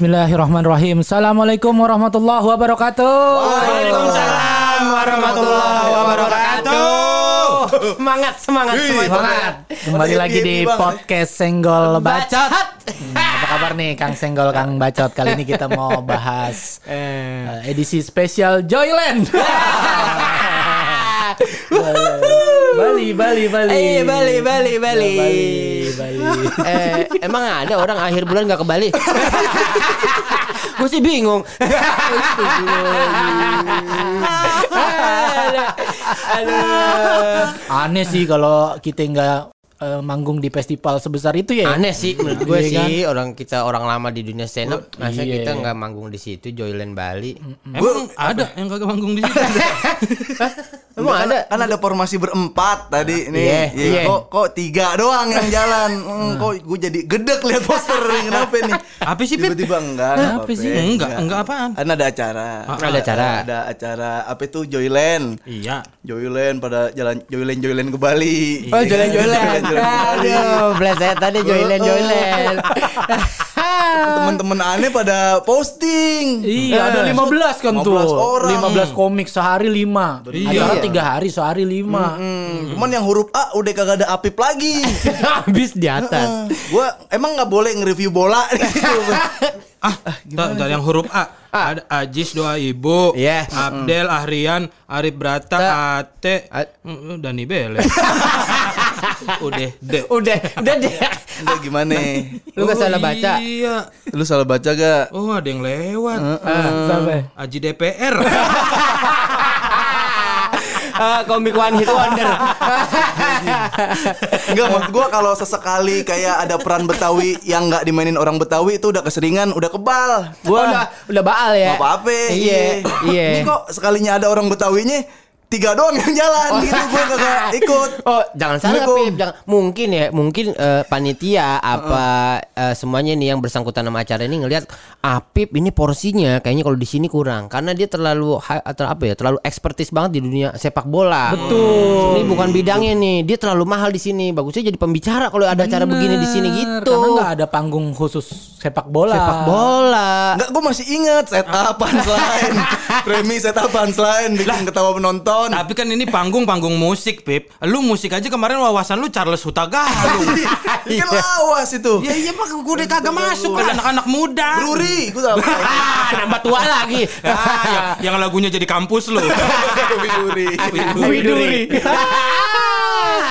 Bismillahirrahmanirrahim. Assalamualaikum warahmatullahi wabarakatuh. Waalaikumsalam warahmatullahi wabarakatuh. Semangat, semangat, semangat. Semangat. Kembali lagi di podcast Senggol Bacot. Hmm, apa kabar nih Kang Senggol Kang Bacot? Kali ini kita mau bahas eh, edisi spesial Joyland. Bali, Bali, Bali. Eh, Bali, Bali, Bali. Bali, Bali. Eh, emang ada orang akhir bulan nggak ke Bali? Gue sih bingung. Aduh. Aneh sih kalau kita nggak eh, manggung di festival sebesar itu ya. Aneh sih menurut gue Iya kan? sih orang kita orang lama di dunia stand up masa Iya. kita nggak manggung di situ Joyland Bali. Emang ada yang kagak manggung di situ? Emang Kan- ada? Kan ada formasi berempat tadi nih. Iya, Ya, iya. Kok kok tiga doang yang jalan. Hmm, kok gue jadi gedek lihat poster. Kenapa nih? Apa sih, Pip? Tiba-tiba enggak. Apa apa-apa. sih? Enggak, enggak apaan? Kan ada acara. Ada acara. Ada acara apa itu Joyland. Iya. Joyland pada jalan Joyland Joyland ke Bali. Oh, Joyland Joyland. Aduh, deh Joyland Joyland. Teman-teman aneh pada posting. Iya, ada 15 kan 15 tuh. orang. 15 komik sehari 5. Iya. Acara 3 hari sehari 5. Hmm, Cuman yang huruf A udah kagak ada Apip lagi. Habis di atas. Gua emang nggak boleh nge-review bola gitu. Ah, ta- dari yang huruf A. Ada Ajis doa ibu, Iya. Abdel, Ahrian, Arif Brata, Ate, A- Mm, Dani Bele. Udah, deh. Udah, udah deh. Udah gimana? Lu gak salah baca. Iya. Lu salah baca gak? Oh, ada yang lewat. Sampai. Aji DPR. Ah, komik one hit wonder. Enggak maksud gua kalau sesekali kayak ada peran Betawi yang nggak dimainin orang Betawi itu udah keseringan, udah kebal. Gua Gua udah udah baal ya. apa apa. Iya, iya. Ini kok sekalinya ada orang Betawinya tiga doang yang jalan gitu gua kagak ikut. Oh, jangan salah. Pip, jangan mungkin ya, mungkin eh, panitia apa eh, semuanya nih yang bersangkutan sama acara ini ngelihat Apip ini porsinya kayaknya kalau di sini kurang karena dia terlalu atau apa ya, terlalu ekspertis banget di dunia sepak bola. Betul. Ini bukan bidangnya nih, dia terlalu mahal di sini. Bagusnya jadi pembicara kalau ada acara begini di sini gitu. Karena nggak ada panggung khusus sepak bola. Sepak bola. Enggak, gua masih inget setup punchline. Premi setup punchline bikin ketawa penonton. Tapi kan ini panggung-panggung musik, Pip. Lu musik aja kemarin wawasan lu Charles Hutagalung. Kan lawas itu. ya iya, Pak. Gue udah kagak masuk kan anak-anak muda. Bruri, gua tahu. Ah, nambah tua lagi. Ah, yang, yang lagunya jadi kampus lu. Bruri. Widuri.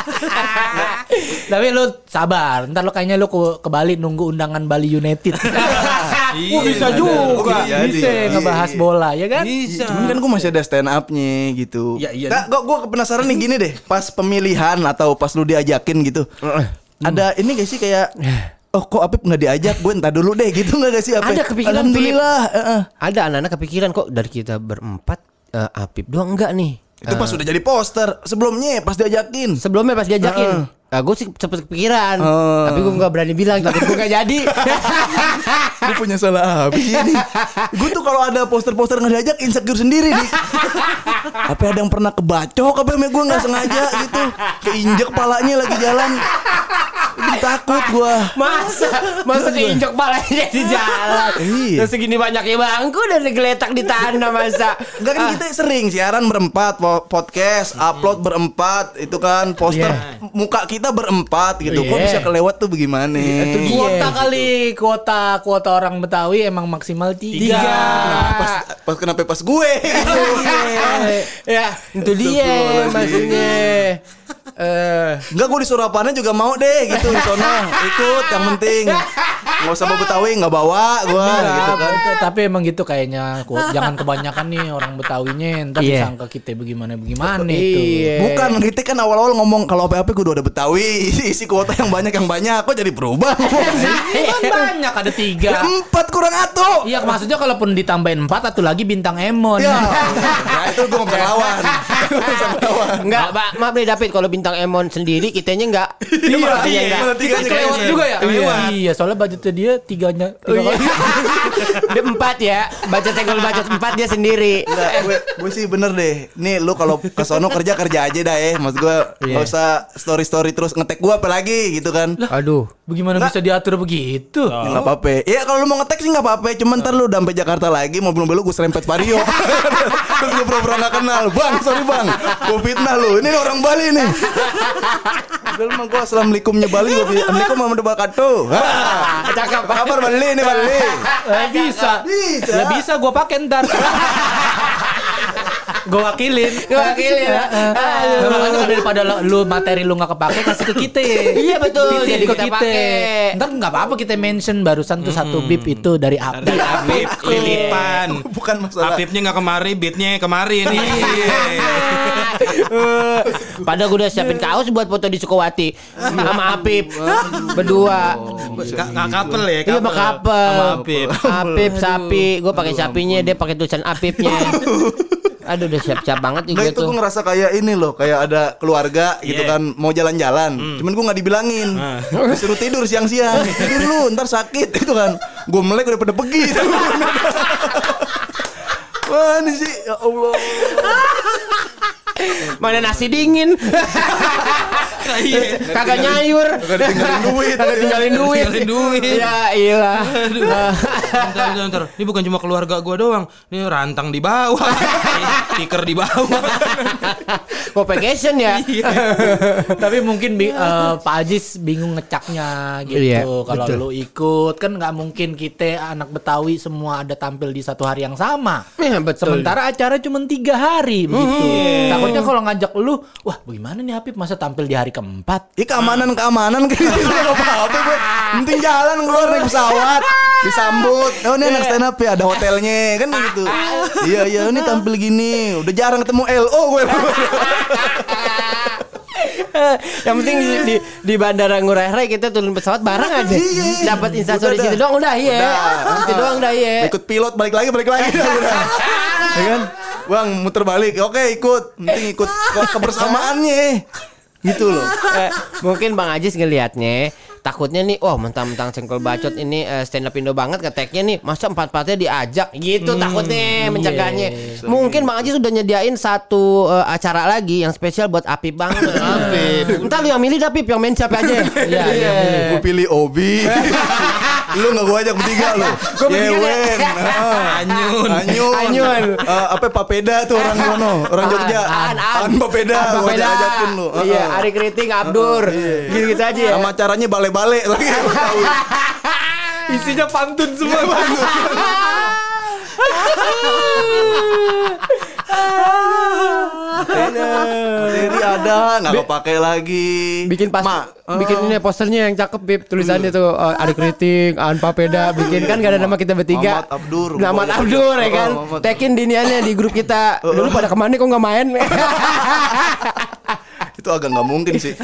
Tapi lu sabar, ntar lu kayaknya lu ke, ke Bali nunggu undangan Bali United. Iya, Oh, bisa bener. juga, Iya, bisa iya. ngebahas bola ya kan? Bisa. Cuman kan gue masih ada stand up-nya gitu. Iya, iya. Nah, gue penasaran nih gini deh, pas pemilihan atau pas lu diajakin gitu, ada ini gak sih kayak, oh kok Apip nggak diajak, gue entar dulu deh gitu nggak gak sih Apip? Ada kepikiran, Alhamdulillah. heeh. Ada anak-anak kepikiran kok dari kita berempat eh, Apip doang enggak nih. Itu pas udah jadi poster, sebelumnya pas diajakin. Sebelumnya pas diajakin, ah, gue sih cepet kepikiran, Oh. tapi gue nggak berani bilang takut gue nggak jadi. gue punya salah apa sih ini? Gue tuh kalau ada poster-poster nggak diajak insecure sendiri nih. apa ada yang pernah kebacok apa emang gue nggak sengaja gitu, keinjek palanya lagi jalan. Itu takut gue. masa masa keinjak palanya di jalan. Iya. Terus segini banyaknya bangku dan digeletak di tanah masa. Enggak kan kita sering siaran berempat po- podcast, upload berempat, itu kan poster muka kita berempat gitu. Kok Iya. bisa kelewat tuh bagaimana? Itu dia. Kuota kali, kuota kuota orang Betawi emang maksimal tiga. Tiga. Pas, pas kenapa pas gue? ya, itu dia maksudnya. Eh, Enggak gue disuruh apaan juga mau deh gitu di sono. Ikut yang penting. Nggak usah bawa Betawi nggak bawa gue gitu kan. Tapi emang gitu kayaknya jangan kebanyakan nih orang Betawinya ntar Iya. disangka kita bagaimana bagaimana itu. Iya. Bukan kita kan awal-awal ngomong kalau apa-apa gue udah ada Betawi isi, isi kuota yang banyak yang banyak kok jadi berubah Kan banyak ada tiga. empat kurang atu Iya maksudnya kalaupun ditambahin empat atau lagi bintang Emon. ya nah itu gue nggak bisa lawan Nggak Enggak, Pak. Maaf nih David kalau bintang Emon sendiri kitanya enggak. Iya, Kitanya iya, enggak. malah Kita tiganya kelewat juga ya? Kelewat. Iya, soalnya budgetnya dia tiganya. Oh, iya. dia empat ya. Baca tenggol baca empat dia sendiri. Enggak, gue, gue sih bener deh. Nih lu kalau ke sono kerja kerja aja dah ya. Maksud gue Iya. nggak usah story story terus ngetek gue apalagi gitu kan. Aduh. Bagaimana bisa diatur begitu? Ya nggak apa-apa. Ya kalau lu mau ngetek sih nggak apa-apa. Cuman ntar lu udah sampai Jakarta lagi mobil-mobil lu gue serempet vario. Terus gue pura-pura nggak kenal. Bang, sorry bang. Gue fitnah lu. Ini orang Bali nih. Udah lu mah gue assalamualaikumnya Bali. Gue bilang, Assalamualaikum warahmatullahi wabarakatuh. Cakep. Apa kabar Bali ini Bali? Bisa. Bisa. Ya bisa gue pakai ntar. gue wakilin. Gue wakilin, Ya. Nah, makanya daripada lo- lu materi lu nggak kepake kasih ke kita. Iya, betul. Jadi ke kita kita. pakai. Ntar nggak apa-apa kita mention barusan tuh satu bib itu dari api. Dari Apip, lilipan. Bukan masalah. Apipnya nggak kemari, beatnya kemarin. Padahal gue udah siapin kaos buat foto di Sukawati sama Apip berdua. Couple ya? Iya sama couple. Sama Apip. Apip sapi, gue pakai sapinya, dia pakai tulisan Apipnya. Aduh udah siap-siap banget nih Nah gue itu tuh. gue ngerasa kayak ini loh Kayak ada keluarga gitu Iya. kan Mau jalan-jalan. Cuman gue gak dibilangin. Disuruh tidur siang-siang. Tidur lu ntar sakit. Itu kan Gue melek udah pada pergi. Wah ini sih Ya Allah. Mana nasi dingin? Iya. Kagak nyayur. Kagak ditinggalin duit Kagak tinggalin duit. Tinggalin duit. Ya iya. Bentar, bentar, bentar. Ini bukan cuma keluarga gua doang. Ini rantang di bawah. Stiker di bawah. Kok vacation ya? Tapi mungkin bi- eh, Pak Ajis bingung ngecaknya gitu. Iya, Kalau lu ikut kan nggak mungkin kita anak Betawi semua ada tampil di satu hari yang sama. Iya, betul. Sementara acara cuma tiga hari begitu. Takutnya kalau ngajak lu, wah bagaimana nih Habib masa tampil di hari keempat? Ini keamanan-keamanan gitu Gak apa-apa gue Penting jalan keluar naik pesawat Disambut Oh ini anak stand up ya Ada hotelnya Kan gitu Iya iya ini tampil gini Udah jarang ketemu LO gue Yang penting di, di, di bandara Ngurah Rai kita turun pesawat bareng aja. Iya. Dapat instastory situ doang udah iya. Situ doang udah iya. Ikut pilot balik lagi balik lagi udah. Ya kan? Bang muter balik. Oke ikut. Penting ikut ke- kebersamaannya. Gitu loh. Eh, mungkin Bang Ajis ngelihatnya takutnya nih, wah mentang-mentang cengkol bacot ini eh, stand up Indo banget keteknya nih, masa empat-empatnya diajak gitu takutnya mencegahnya. Mungkin Bang Ajis sudah nyediain satu eh, acara lagi yang spesial buat Apip banget. Apip. Entar lu yang milih dah Pip, yang main siapa aja. Iya, iya, Gue pilih Obi. lu gak gue ajak bertiga lu. Yewen. Anyun. Anyun. Anyun. Eh, apa Papeda tuh orang sono, orang Jogja. An, An. Papeda. Apa Gue ajakin lu. Iya. Ari Kriting, Abdur. Gitu-gitu aja ya. Sama caranya bale-bale lagi. Isinya pantun semua. Jadi ada nggak kepake lagi. bikin pas Ma, bikin ini posternya yang cakep Bib tulisannya tuh uh, Ari Kriting, An Papeda bikin kan gak ada nama kita bertiga. Muhammad Abdur. Muhammad Boleh. Abdur ya Oh, kan. Muhammad. Tekin diniannya di grup kita. Dulu pada ke mana kok nggak main? itu agak nggak mungkin sih.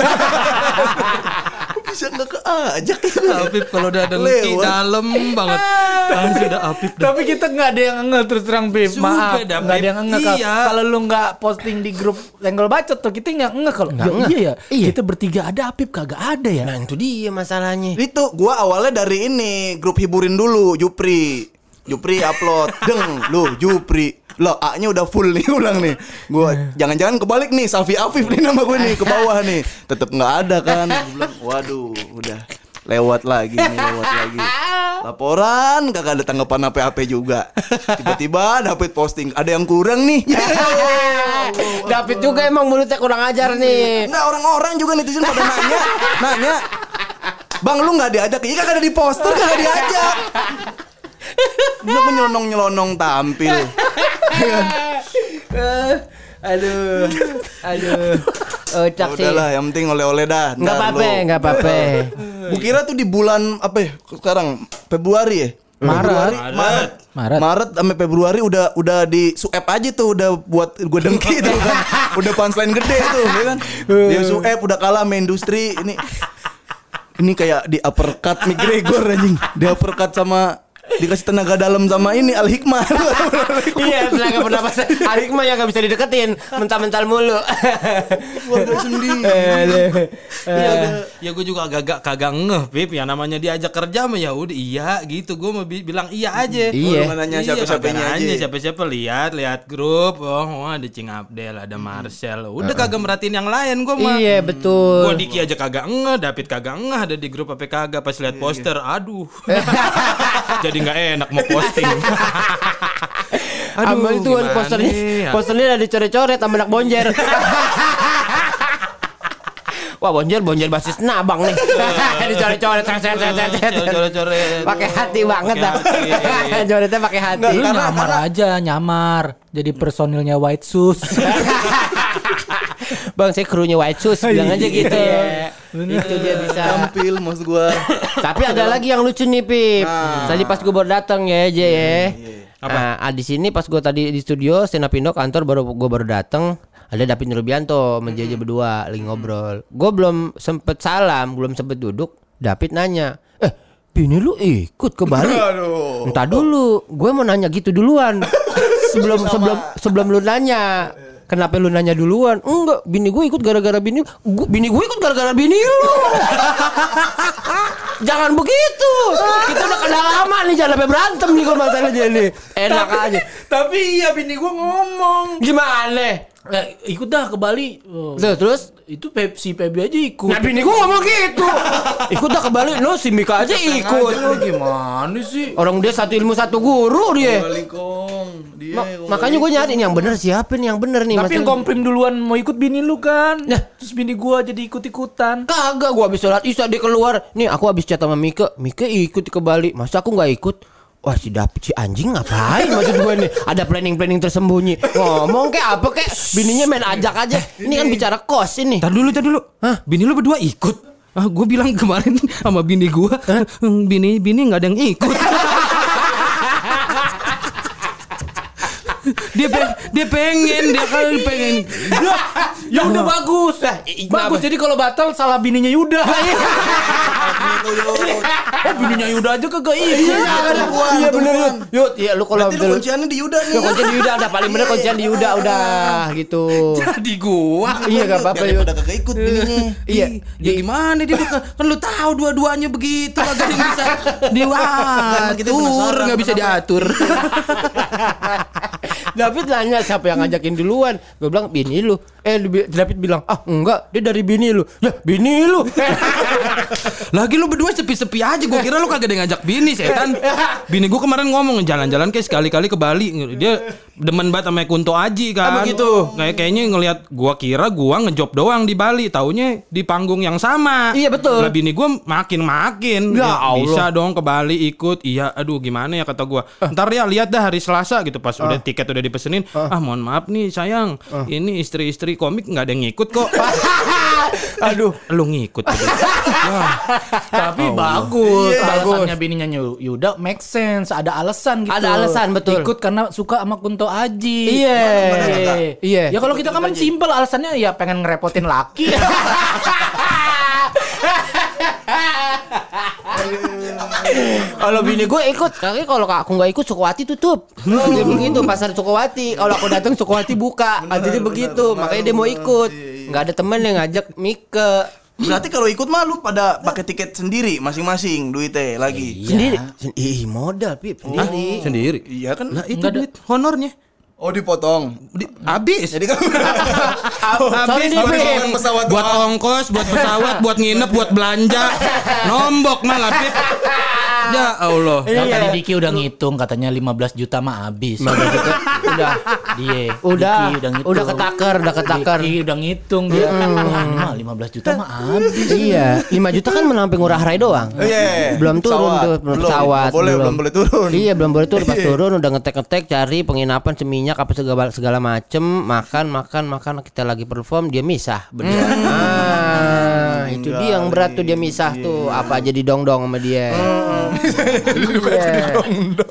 Bisa nggak keajak Apip kalau udah dengki Lewat. dalam banget. Ah, sudah Apip dah. Tapi kita nggak ada yang ngeh terus terang. Sumpah Maaf, dah, nggak ada yang ngeh Iya. Kalau lu nggak posting di grup Senggol Bacot tuh kita nggak ngeh kalau ya, iya ya. Iya. Kita bertiga ada Apip kagak ada ya. nah itu dia masalahnya. Itu gua awalnya dari ini grup hiburin dulu Jupri. Jupri upload deng lu Jupri Loh A-nya udah full nih ulang nih. Gua jangan-jangan kebalik nih Safi Afif nih nama gue nih ke bawah nih. Tetep nggak ada kan. Gua bilang, Waduh udah lewat lagi nih lewat lagi. Laporan kagak ada tanggapan apa-apa juga. Tiba-tiba David posting Ada yang kurang nih. David juga emang mulutnya kurang ajar nih. Enggak orang-orang juga netizen pada nanya Nanya Bang lu nggak diajak? Iya kagak ada di poster kagak diajak. Dia menyelonong-nyelonong tampil aduh. Aduh. Oh, cak sih. Udahlah yang penting oleh-oleh dah Enggak apa-apa, enggak apa-apa. Gue kira tuh di bulan apa ya sekarang Februari ya Maret. Februari, Maret. Maret. Maret. Maret sampai Februari udah udah di suep aja tuh udah buat gue dengki tuh kan. Udah punchline gede tuh ya kan. Dia suep udah kalah sama industri ini. Ini kayak di uppercut McGregor anjing. Di uppercut sama dikasih tenaga dalam sama ini Al Hikmah. Iya, tenaga pernapasan. Alik mah yang gak bisa dideketin, mental-mental mulu. Gua gak sendiri. ya, ya gue juga agak kagak ngeh Pip ya namanya diajak kerja mah ya udah iya gitu gue mau bi- bilang iya aja Iya. Nggak nanya kagak nanya aja. siapa-siapa lihat lihat grup oh, oh ada Cing Abdel ada Marcel udah kagak merhatiin yang lain gue mah Iya, betul. Gua Diki aja kagak ngeh, David kagak ngeh ada di grup apa kagak pas lihat poster. Aduh. Jadi nggak enak mau posting. Aduh, itu kan gimana posternya, ya? posternya ada dicoret-coret sama anak bonjer. Wah bonjer bonjer basis nabang nih. dicoret-coret, coret, coret, coret, coret. Coret-coret. Pakai hati banget dah. Pakai hati. Coretnya pakai hati. Lu Karena- nyamar aja, nyamar. Jadi personilnya White Shoes. Bang saya krunya White Shoes bilang aja gitu. Iya. Itu dia bisa. Tampil maksud gua. Tapi ada lagi yang lucu nih Pip. Nah. Tadi pas gue baru datang ya aja ya. Nah, ah, di sini pas gue tadi di studio Stand Up Indo kantor baru gue baru datang ada David Nurbianto JJ berdua lagi ngobrol. Gue belum sempet salam, belum sempet duduk. David nanya, eh bini lu ikut ke Bali? Aduh. Entah dulu, gue mau nanya gitu duluan. sebelum sebelum sebelum lu nanya. Kenapa lu nanya duluan? Enggak, bini gue ikut gara-gara bini gua, bini gue ikut gara-gara bini lu. Jangan begitu. Kita udah kenal lama nih jangan sampai berantem nih kalau masalahnya nih. Enak aja. Tapi iya bini gua ngomong. Gimana? Eh, ikut dah ke Bali. Oh, Tuh, terus itu Pep, si Pebi aja ikut. Nah bini gue ngomong gitu Ikut dah ke Bali Lo si Mika aja ikut Lu gimana sih? Orang dia satu ilmu satu guru dia Balikong. Dia Ma- Makanya gue nyari nih yang bener siapa nih yang bener nih Tapi yang komprim duluan mau ikut bini lu kan. Nah. Terus bini gua jadi ikut-ikutan. Kagak gua habis sholat isya dia keluar Nih aku habis chat sama Mika Mika ikut ke Bali Masa aku nggak ikut Wah si David si anjing ngapain maksud gue nih Ada planning-planning tersembunyi Ngomong kayak apa kayak Bininya main ajak aja Ini kan bicara kos ini Tar dulu, tar dulu. Hah? Bini lu berdua ikut? Ah, gue bilang kemarin sama bini gue, bini bini nggak ada yang ikut. dia pe- dia pengen dia kan pengen Ya udah bagus. bagus. Jadi kalau batal salah bininya Yuda. eh bininya Yuda aja kagak ikut. Iya bener yuk Yuk ya lu kalau Berarti lu kunciannya di Yuda nih. Ya kuncian di Yuda udah paling bener kuncian di Yuda udah gitu. Jadi gua. Iya gak apa-apa yuk. pada kagak ikut bininya. Iya. ya gimana dia kan, kan lu tahu dua-duanya begitu kagak bisa penasaran nggak bisa diatur David nanya siapa yang ngajakin duluan? Gue bilang bini lu. Eh David bilang Ah enggak Dia dari bini lu. Ya bini lu lagi lu berdua sepi-sepi aja gue kira lu kagak ada ngajak bini setan. Bini gue kemarin ngomong jalan-jalan kayak sekali-kali ke Bali. Dia demen banget sama Kunto Aji kan. Ah, begitu. kayak kayaknya ngelihat gua kira gua ngejob doang di Bali. Taunya di panggung yang sama. Iya, betul. lah bini gua makin-makin. Ya Allah. bisa dong ke Bali ikut. Iya aduh gimana ya kata gua. Ntar ya lihat dah hari Selasa gitu. Pas udah tiket udah dipesenin. Ah mohon maaf nih sayang. Ini istri-istri komik nggak ada yang ngikut kok Aduh lu ngikut gitu. Wah, Tapi bagus. Alasannya bininya Yu- Yuda make sense. Ada alasan gitu. Ada alasan, betul. Ikut karena suka sama Kunto Aji. Iya. Iya. Iya. Ya kalau kita kan simpel alasannya ya pengen ngerepotin laki. Kalau bini gue ikut Kayaknya kalau aku nggak ikut Sukawati tutup Jadi begitu Pasar Sukawati Kalau aku datang Sukawati buka Jadi begitu Makanya dia mau ikut Nggak ada temen yang ngajak Mika Berarti kalau ikut mah lu pada pakai tiket sendiri masing-masing duitnya lagi. Sendiri? Sen- Ih modal Pip. Sendiri. Sendiri? Iya kan? Nah itu duit honornya Oh dipotong. Di, habis. Jadi kan habis sorry, buat, Pesawat buat doang. ongkos, buat pesawat, buat nginep, buat belanja. Nombok malah Pip. Ya Allah. Yang tadi Diki udah ngitung katanya 15 juta mah habis. Udah Dia. Udah Diki udah ngitung. Udah ketakar Udah ketakar Diki udah ngitung dia. Wah, ini mah 15 juta mah habis. Iya 5 juta kan menamping ngurah rai doang Iya. Belum turun Pesawat. tuh Belum. pesawat boleh, belum boleh turun. Iya belum boleh turun Pas Iya. turun udah ngetek-ngetek Cari penginapan seminyak Apa segala, segala macem Makan makan makan Kita lagi perform Dia misah berdua. Ah, Itu dia yang berat tuh Dia misah tuh. Apa aja didong-dong sama dia. Iya.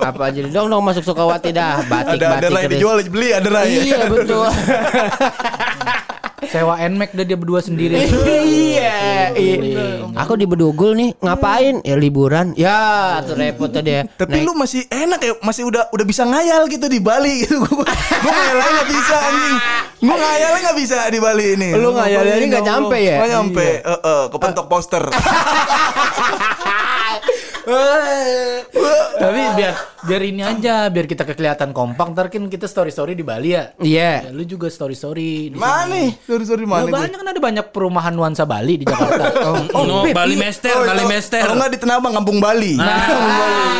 Apa aja didong-dong Masuk Sukawati dah. Ada ada rai terus. dijual beli ada rai. Iya betul Sewa Nmax dah dia berdua sendiri. iya, iya. Aku di Bedugul nih, ngapain? Ya liburan. Ya, tuh repot tuh dia. Tapi lu masih enak ya, masih udah udah bisa ngayal gitu di Bali gitu. Gua ngayalnya nggak bisa anjing. Gua ngayalnya nggak bisa di Bali ini. Lu ngayalnya ini nggak nyampe ya? Nggak nyampe. Heeh, kepentok poster. Tapi biar biar ini aja, biar kita kelihatan kompak. Ntar kan kita story story di Bali ya. Iya. Ya, lu juga story story. Di Mana nih? Sorry sorry sini. mana Ya, gue? banyak kan ada banyak perumahan nuansa Bali di Jakarta. Oh, no, Pip, Bali iya. Mester, Oh, Bali Mester. Kalau nggak di Tenabang, Kampung Bali. Nah,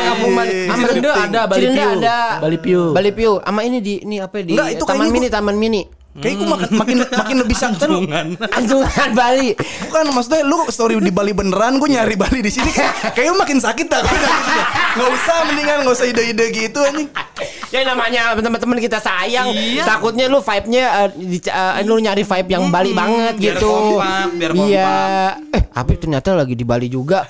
kampung Bali. Ah, Cirende ada Bali Piu. ada. Bali Piu. Bali Piu. Sama ini di ini apa di Enggak, itu Taman Mini, Taman Mini. Kayaknya gue makin makin makin lebih sakit lu. Hubungan. Anjungan Bali. Bukan maksudnya lu story di Bali beneran gue nyari Bali di sini kayak makin sakit dah. Gak usah mendingan gak usah ide-ide gitu anjing. Ya namanya teman-teman kita sayang. Iya. Takutnya lu vibe-nya di- eh, lu nyari vibe yang Bali banget biar gitu. kompak, biar kompak. Iya. Eh, Apip ternyata lagi di Bali juga.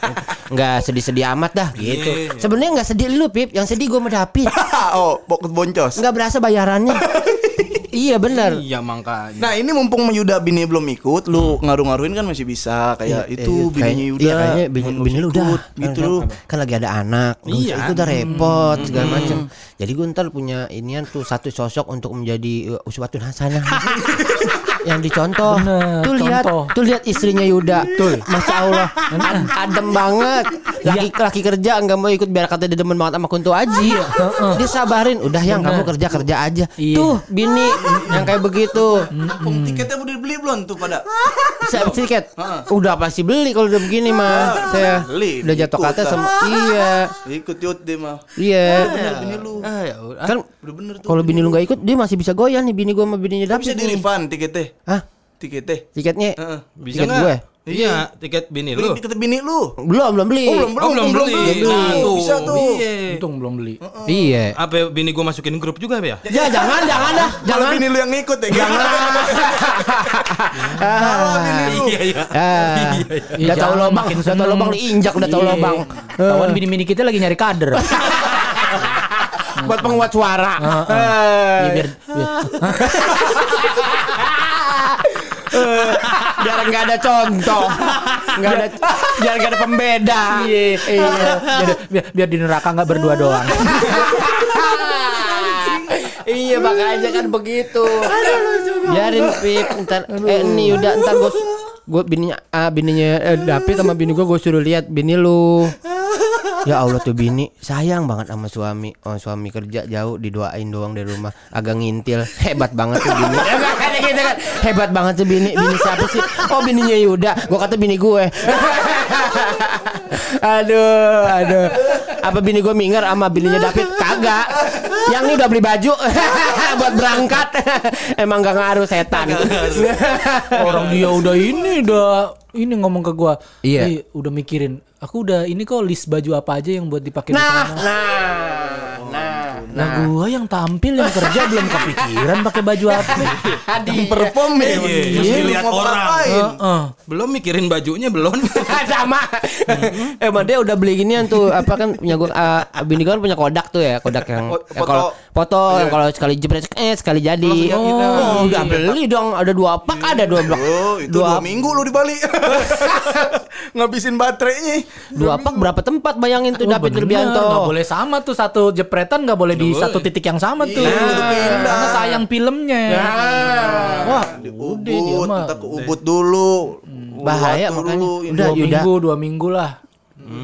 Nggak sedih-sedih amat dah gitu. Iya. Sebenarnya nggak sedih lu, Pip. Yang sedih gue sama Dapi. oh, boncos. Nggak berasa bayarannya. iya benar. Iya makanya. Nah ini mumpung Yuda bini belum ikut, lu ngaruh-ngaruhin kan masih bisa kayak itu Eh, bininya kayak- Yuda. Iya, kayaknya bini, bini lu udah ikut, gitu lu. Kan lagi ada anak. Iya. Itu udah repot segala macam. Jadi gue ntar punya inian tuh satu sosok untuk menjadi uh, uswatun hasanah. yang dicontoh. Bener, tuh lihat, tuh lihat istrinya Yuda. Tuh, masya Allah, ad- adem banget. Laki laki kerja nggak mau ikut biar kata dia demen banget sama Kunto Aji. Dia sabarin, udah yang kamu kerja kerja aja. Iya. Tuh bini yang kayak begitu. Pung, tiketnya udah dibeli belum tuh pada? Saya tiket. Udah pasti beli kalau udah begini mah. Saya beli, udah jatuh kata sama iya. Ikut yut deh mah. Iya. Bener bini lu. Ah, ya udah. Kan Udah bener tuh. kalau bini lu nggak ikut dia masih bisa goyah nih bini gua sama bininya Tapi bisa di refund tiketnya. Hah? Tiketnya. Tiketnya Heeh. Bisa tiket gue. Iya, tiket bini Beli lu. tiket bini lu. Belum, belum beli. Oh, belum Oh, belum beli. Nah, tuh. Bisa tuh. Iya. Untung belum beli. Iya. Apa bini gua masukin grup juga ya? Ya jangan, jangan dah, Kalau jangan. bini lu yang ngikut ya. Jangan. Salah bini lu. Iya, iya. Ah, Iya, udah tahu jangan, lubang, makin udah tahu lubang diinjak, udah tahu Iya. lubang. Tawan bini-bini kita lagi nyari kader. Buat penguat suara. Iya, biar, biar biar nggak ada contoh, nggak ada, biar nggak ada pembeda. Iya, biar, biar, biar di neraka nggak berdua doang. iya makanya kan begitu. Biarin Pip ntar eh ini udah ntar gue gue bininya ah, bininya eh, David sama bini gue gue suruh lihat bini lu. Ya Allah tuh bini sayang banget sama suami. Oh, suami kerja jauh didoain doang dari rumah. Agak ngintil. Hebat banget tuh bini. Gitu kan. Hebat banget tuh bini. Bini siapa sih? Oh bininya Yuda. Gue kata bini gue. aduh, aduh. Apa bini gue minger sama bininya David? Kagak. Yang ini udah beli baju buat berangkat. Emang gak ngaruh setan. Orang dia udah ini udah ini ngomong ke gua. Iya. "Eh, udah mikirin. Aku udah ini kok list baju apa aja yang buat dipakai di Nah, sana. nah, nah, Nah, gua yang tampil yang kerja belum kepikiran pakai baju apa. Hadi. Perform ya. Iya, Iya, lihat mau orang. ngapain? Heeh. Belum mikirin bajunya belum. sama emang dia udah beli ginian tuh apa kan punya gua uh, bini gua kan punya kodak tuh ya kodak yang Oh, yang kalau foto yang kalau sekali jepret eh sekali jadi yang ini. oh udah beli dong ada dua pak ada dua blok Oh, itu dua, minggu lu di Bali. Ngabisin baterainya. dua pak berapa tempat bayangin tuh Oh, David bener. Nurbianto Nggak boleh sama tuh satu jepretan nggak boleh di satu titik yang sama tuh. Iya, pindah. Karena sayang filmnya. Wah, Di udah dia Ubud, mah. kita ke Ubud dulu. Bahaya Uluwatu makanya. dulu, Udah, Dua Yuda. minggu, dua minggu lah.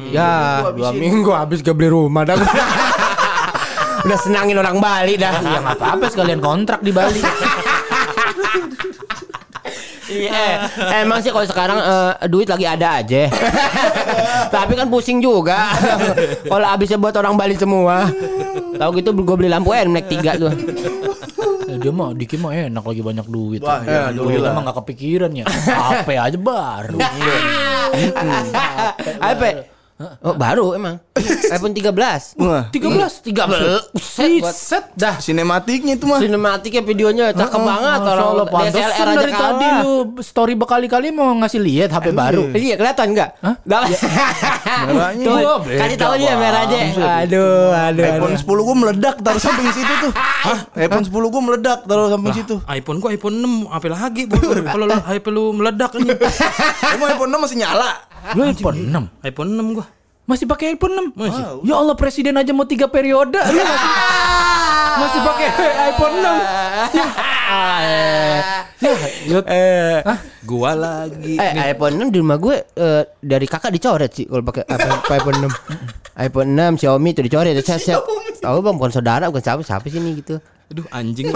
ya dua minggu habis gak beli rumah dah udah senangin orang Bali dah Ya nggak apa-apa sekalian kontrak di Bali. Iya, eh, emang sih kalau sekarang eh, duit lagi ada aja. Tapi kan pusing juga. kalau habisnya buat orang Bali semua. Tahu gitu gue beli lampu Nmax 3 tuh. Ya, dia mah Diki mah enak lagi banyak duit. Wah, ya, duit alhamdulillah. emang nggak kepikiran ya. HP aja baru. Apa? Oh, baru emang. iPhone 13. Wah, 13 13. Buset, buat Set dah. sinematiknya itu mah. Sinematiknya videonya cakep banget Masya orang Allah, pantesan DSLR aja dari tadi lu story berkali-kali mau ngasih lihat HP baru. Iya kelihatan enggak? Hah? Nggak. Merahnya. Tuh, Iya, kasih tahu Bang. merah aja. Aduh, aduh. iPhone 10 gua meledak taruh samping situ tuh. Hah? iPhone 10 gua meledak taruh samping situ. iPhone gua iPhone 6 apa lagi? Kalau lu- HP lu meledak ini. Emang iPhone 6 masih nyala? Lu iPhone 6. iPhone 6 gua. Masih pakai iPhone 6? Masih. Ya Allah presiden aja mau tiga periode. Lu masih, masih pakai iPhone 6. Ya. Ya. Hah? Gua lagi. Eh, iPhone 6 di rumah gue eh, dari kakak dicoret sih kalau pakai apa- iPhone 6. iPhone 6 Xiaomi itu dicoret. Saya saya tahu bang bukan saudara bukan siapa siapa sih ini gitu. Aduh anjing.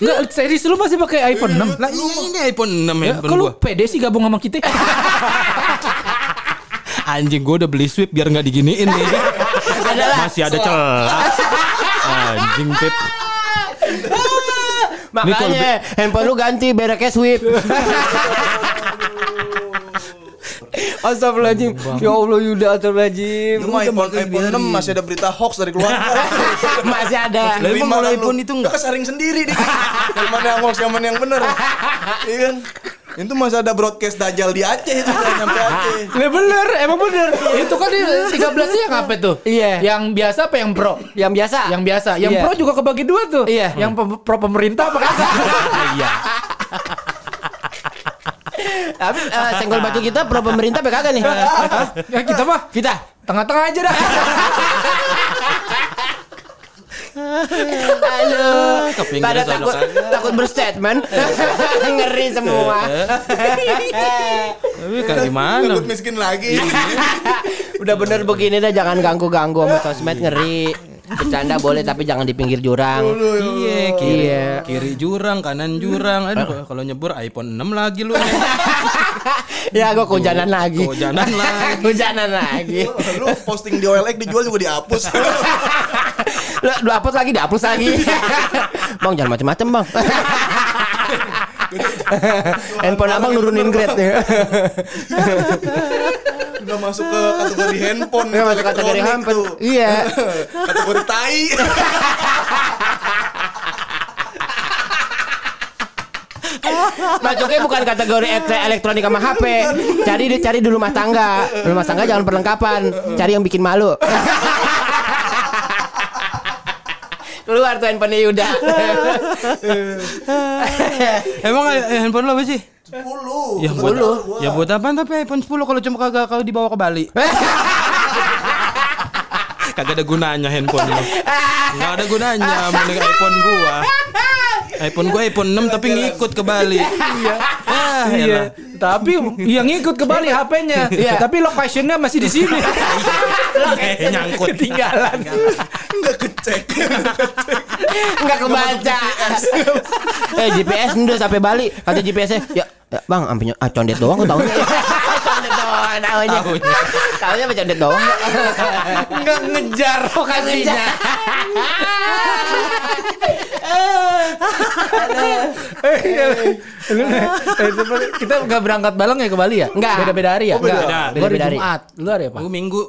Enggak, serius lu masih pakai iPhone 6? lah ini iPhone 6 Ya, kalau pede sih gabung sama kita. Anjing gua udah beli sweep biar nggak diginiin nih. Masih ada celah. Anjing Pip. Makanya handphone lu ganti bereknya sweep. Astagfirullahaladzim Ya Allah Yuda Astagfirullahaladzim mah iPhone, iPhone 6 masih ada berita hoax dari keluarga. Masih ada Lah, emang iPhone lu- itu enggak? lu Kesaring sendiri di. yang mana yang hoax yang mana yang bener. Iya kan? Itu masih ada broadcast Dajjal di Aceh itu udah nyampe Aceh. Ya bener, emang bener. Itu kan di 13 yang apa tuh? Iya. Yang biasa apa yang pro? Yang biasa Yang biasa. Yang Iya. pro juga kebagi dua tuh. Iya. Yang pro pemerintah apa kagak? Iya. Tapi eh, senggol batu kita pro pemerintah kagak nih? Ya kita mah Kita tengah-tengah aja dah. Kepinggir Pada takut. Takut berstatement Ngeri semua Tapi gimana? Takut miskin lagi. Udah bener begini dah Jangan ganggu-ganggu sama sosmed ngeri Bercanda boleh tapi jangan di pinggir jurang Iya, kiri, Iya. kiri jurang, kanan jurang. Aduh, kalau nyebur iPhone 6 lagi lu. Ya gue kehujanan lagi Kehujanan lagi. Hujanan lagi Lu posting di OLX dijual juga dihapus. Lu, lu upload lagi dihapus lagi Bang jangan macem-macem bang Handphone abang nurunin grade nih Udah masuk ke kategori handphone. Udah masuk kategori handphone. tuh. Iya. kategori tai. Masuknya bukan kategori ele- elektronik sama HP. Cari cari di rumah tangga. Rumah tangga jangan perlengkapan. Cari yang bikin malu. Keluar tuh handphone Yuda. Emang handphone lo apa sih? 10. Ya buat, ya buat apaan tapi iPhone 10 kalau cuma kagak kalau dibawa ke Bali. kagak ada gunanya handphone lu. Enggak ada gunanya mending iPhone gua. iPhone gua iPhone 6 tapi ngikut ke Bali. Iya. Ah, Iya. Tapi yang ngikut ke Bali HP-nya. Iya. Tapi location-nya masih di sini. Eh, nyangkut. Ketinggalan. Enggak kecek. Enggak kebaca. eh GPS udah sampai Bali. Kata GPS-nya, "Ya, ya Bang, ampinya ah, condet doang kok taunya." condet doang taunya. Taunya. Taunya apa condet doang? Enggak ngejar lokasinya. Kita nggak berangkat bareng ya ke Bali ya? Nggak. Beda-beda hari ya? Oh, beda. Nggak. Beda-beda hari hari. Jumat. Lu hari apa? Gua minggu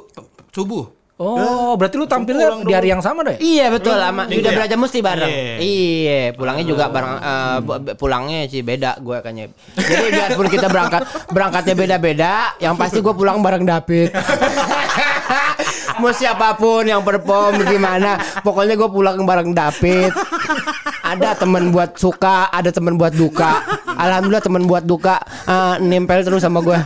subuh. Oh, berarti lu tampilnya di hari yang sama deh? Iya betul sama Minggu Yuda ya? belajar mesti bareng. Iya. Iya, pulangnya juga bareng eh, bu- bu- pulangnya sih beda gue kayaknya. Jadi biarpun kita berangkat berangkatnya beda-beda, yang pasti gue pulang bareng David. Mau siapa pun yang perform gimana, pokoknya gue pulang bareng David. Ada teman buat suka, ada teman buat duka. Alhamdulillah teman buat duka eh, nempel terus sama gue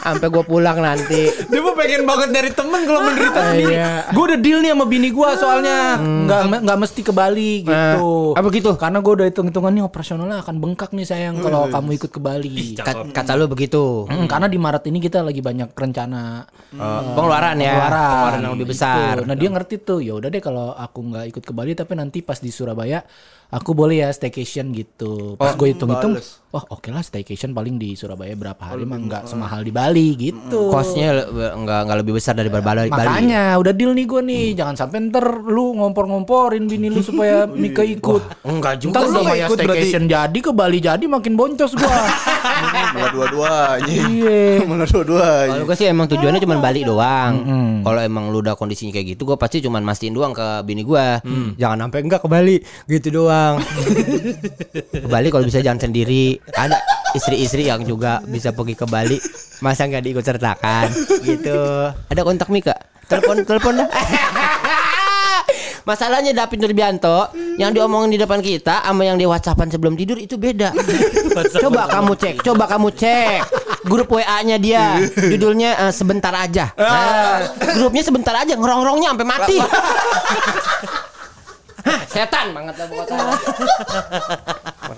sampai gue pulang nanti. Dia mah pengen banget dari temen kalau menderita sendiri. Iya. Gue udah deal nih sama bini gue soalnya nggak nggak mesti ke Bali gitu. Eh, apa gitu? Karena gue udah hitung hitungan nih operasionalnya akan bengkak nih sayang kalau kamu ikut ke Bali. Kat- kata lu begitu. Hmm, karena di Maret ini kita lagi banyak rencana Eh, pengeluaran ya, pengeluaran, pengeluaran yang lebih gitu. besar. Nah dia ngerti tuh, ya udah deh kalau aku nggak ikut ke Bali tapi nanti pas di Surabaya aku boleh ya staycation gitu. Pas gue hitung-hitung, wah oke lah staycation paling di Surabaya berapa hari mah nggak semahal di Bali gitu. Kosnya le- nggak nggak lebih besar dari Bali. Bali. Makanya udah deal nih gue nih, jangan sampai ntar lu ngompor-ngomporin bini lu supaya Mika ikut. enggak Ntar Lu kayak ikut berarti? staycation jadi ke Bali jadi makin boncos gua. Malah dua-duanya. Iya. Malah dua-duanya. Kalau gue sih emang tujuannya cuma balik doang. Kalau emang lu udah kondisinya kayak gitu, gue pasti cuma mastiin doang ke bini gue. Jangan sampai enggak ke Bali, gitu doang. Ke Bali kalau bisa jangan sendiri. Ada istri-istri yang juga bisa pergi ke Bali, masa nggak diikut sertakan, gitu. Ada kontak Mika? Telepon, telepon dah. Masalahnya David Nurbianto yang diomongin di depan kita sama yang di WhatsAppan sebelum tidur itu beda. coba kamu cek, coba kamu cek grup WA-nya dia. Judulnya eh, sebentar aja. Nah, grupnya sebentar aja ngerongrongnya sampai mati. Setan banget lah pokoknya.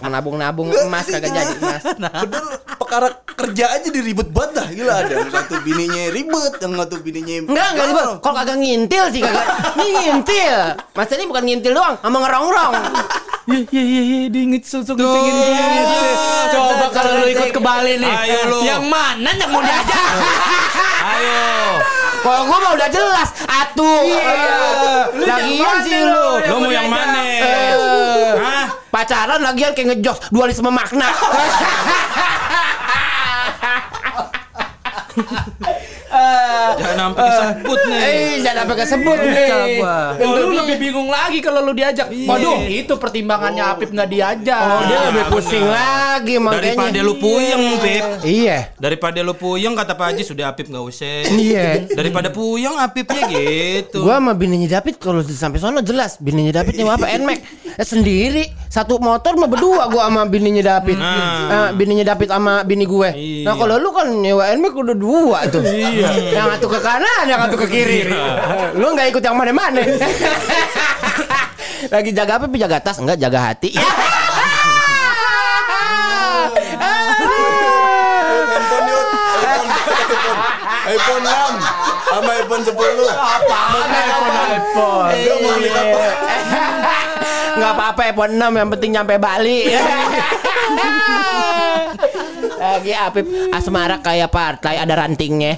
Menabung-nabung emas kagak jadi emas. Padahal perkara kerja aja diribet banget dah Gila ada yang satu bininya ribet Yang satu bininya Enggak, enggak ribet. Kalau kagak ngintil sih kagak. Ini ngintil. Mas ini bukan ngintil doang, sama ngerongrong. Iya iya iya iya diinget susuk ngecengin gitu. Coba kalau lu ikut ke Bali nih. Ayo lu. Yang mana yang mau diajak? Ayo. Kalau gua mah udah jelas, atuh. Lagian sih lu. Lu mau yang mana? Eh, Hah? Pacaran lagian kayak ngejokes dualisme makna. Jangan sampai disebut nih. Eh, jangan sampai kesebut nih. Oh, lu lebih bingung lagi kalau lu diajak. Waduh, itu pertimbangannya Apip nggak diajak. Oh, dia lebih Ah, pusing lagi makanya. Daripada lu puyeng, Pip. Iya. Daripada lu puyeng kata Pak Haji sudah Apip nggak usah. Iya. Daripada puyeng Apipnya gitu. Gua sama bininya David kalau sampai sono jelas bininya David nyewa apa Nmax eh, sendiri. Satu motor mah berdua gua sama bininya David. Nah. Eh, bininya David sama bini gue. Iya. nah kalau lu kan nyewa Nmax udah dua tuh. Iya. Yang satu ke kanan yang satu ke kiri. Lu nggak ikut yang mana-mana. Lagi jaga apa? Jaga tas? Enggak jaga hati. Yuk. iPhone iPhone 6 Sama iPhone 10 Apa? iPhone iPhone. Mau beli apa? Enggak apa-apa ya, F6 yang penting nyampe Bali. Nah. Lagi Apip Asmara kayak partai ada rantingnya.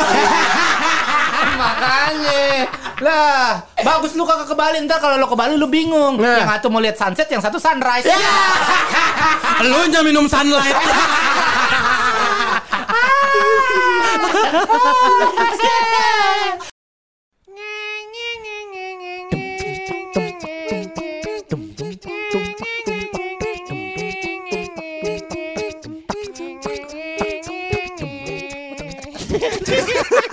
Makanya lah, bagus lu kakak ke Bali ntar kalau lu ke Bali lu bingung. Nah. Yang satu mau lihat sunset, yang satu sunrise. Yeah. lu nya minum sunlight. Ah. Ah,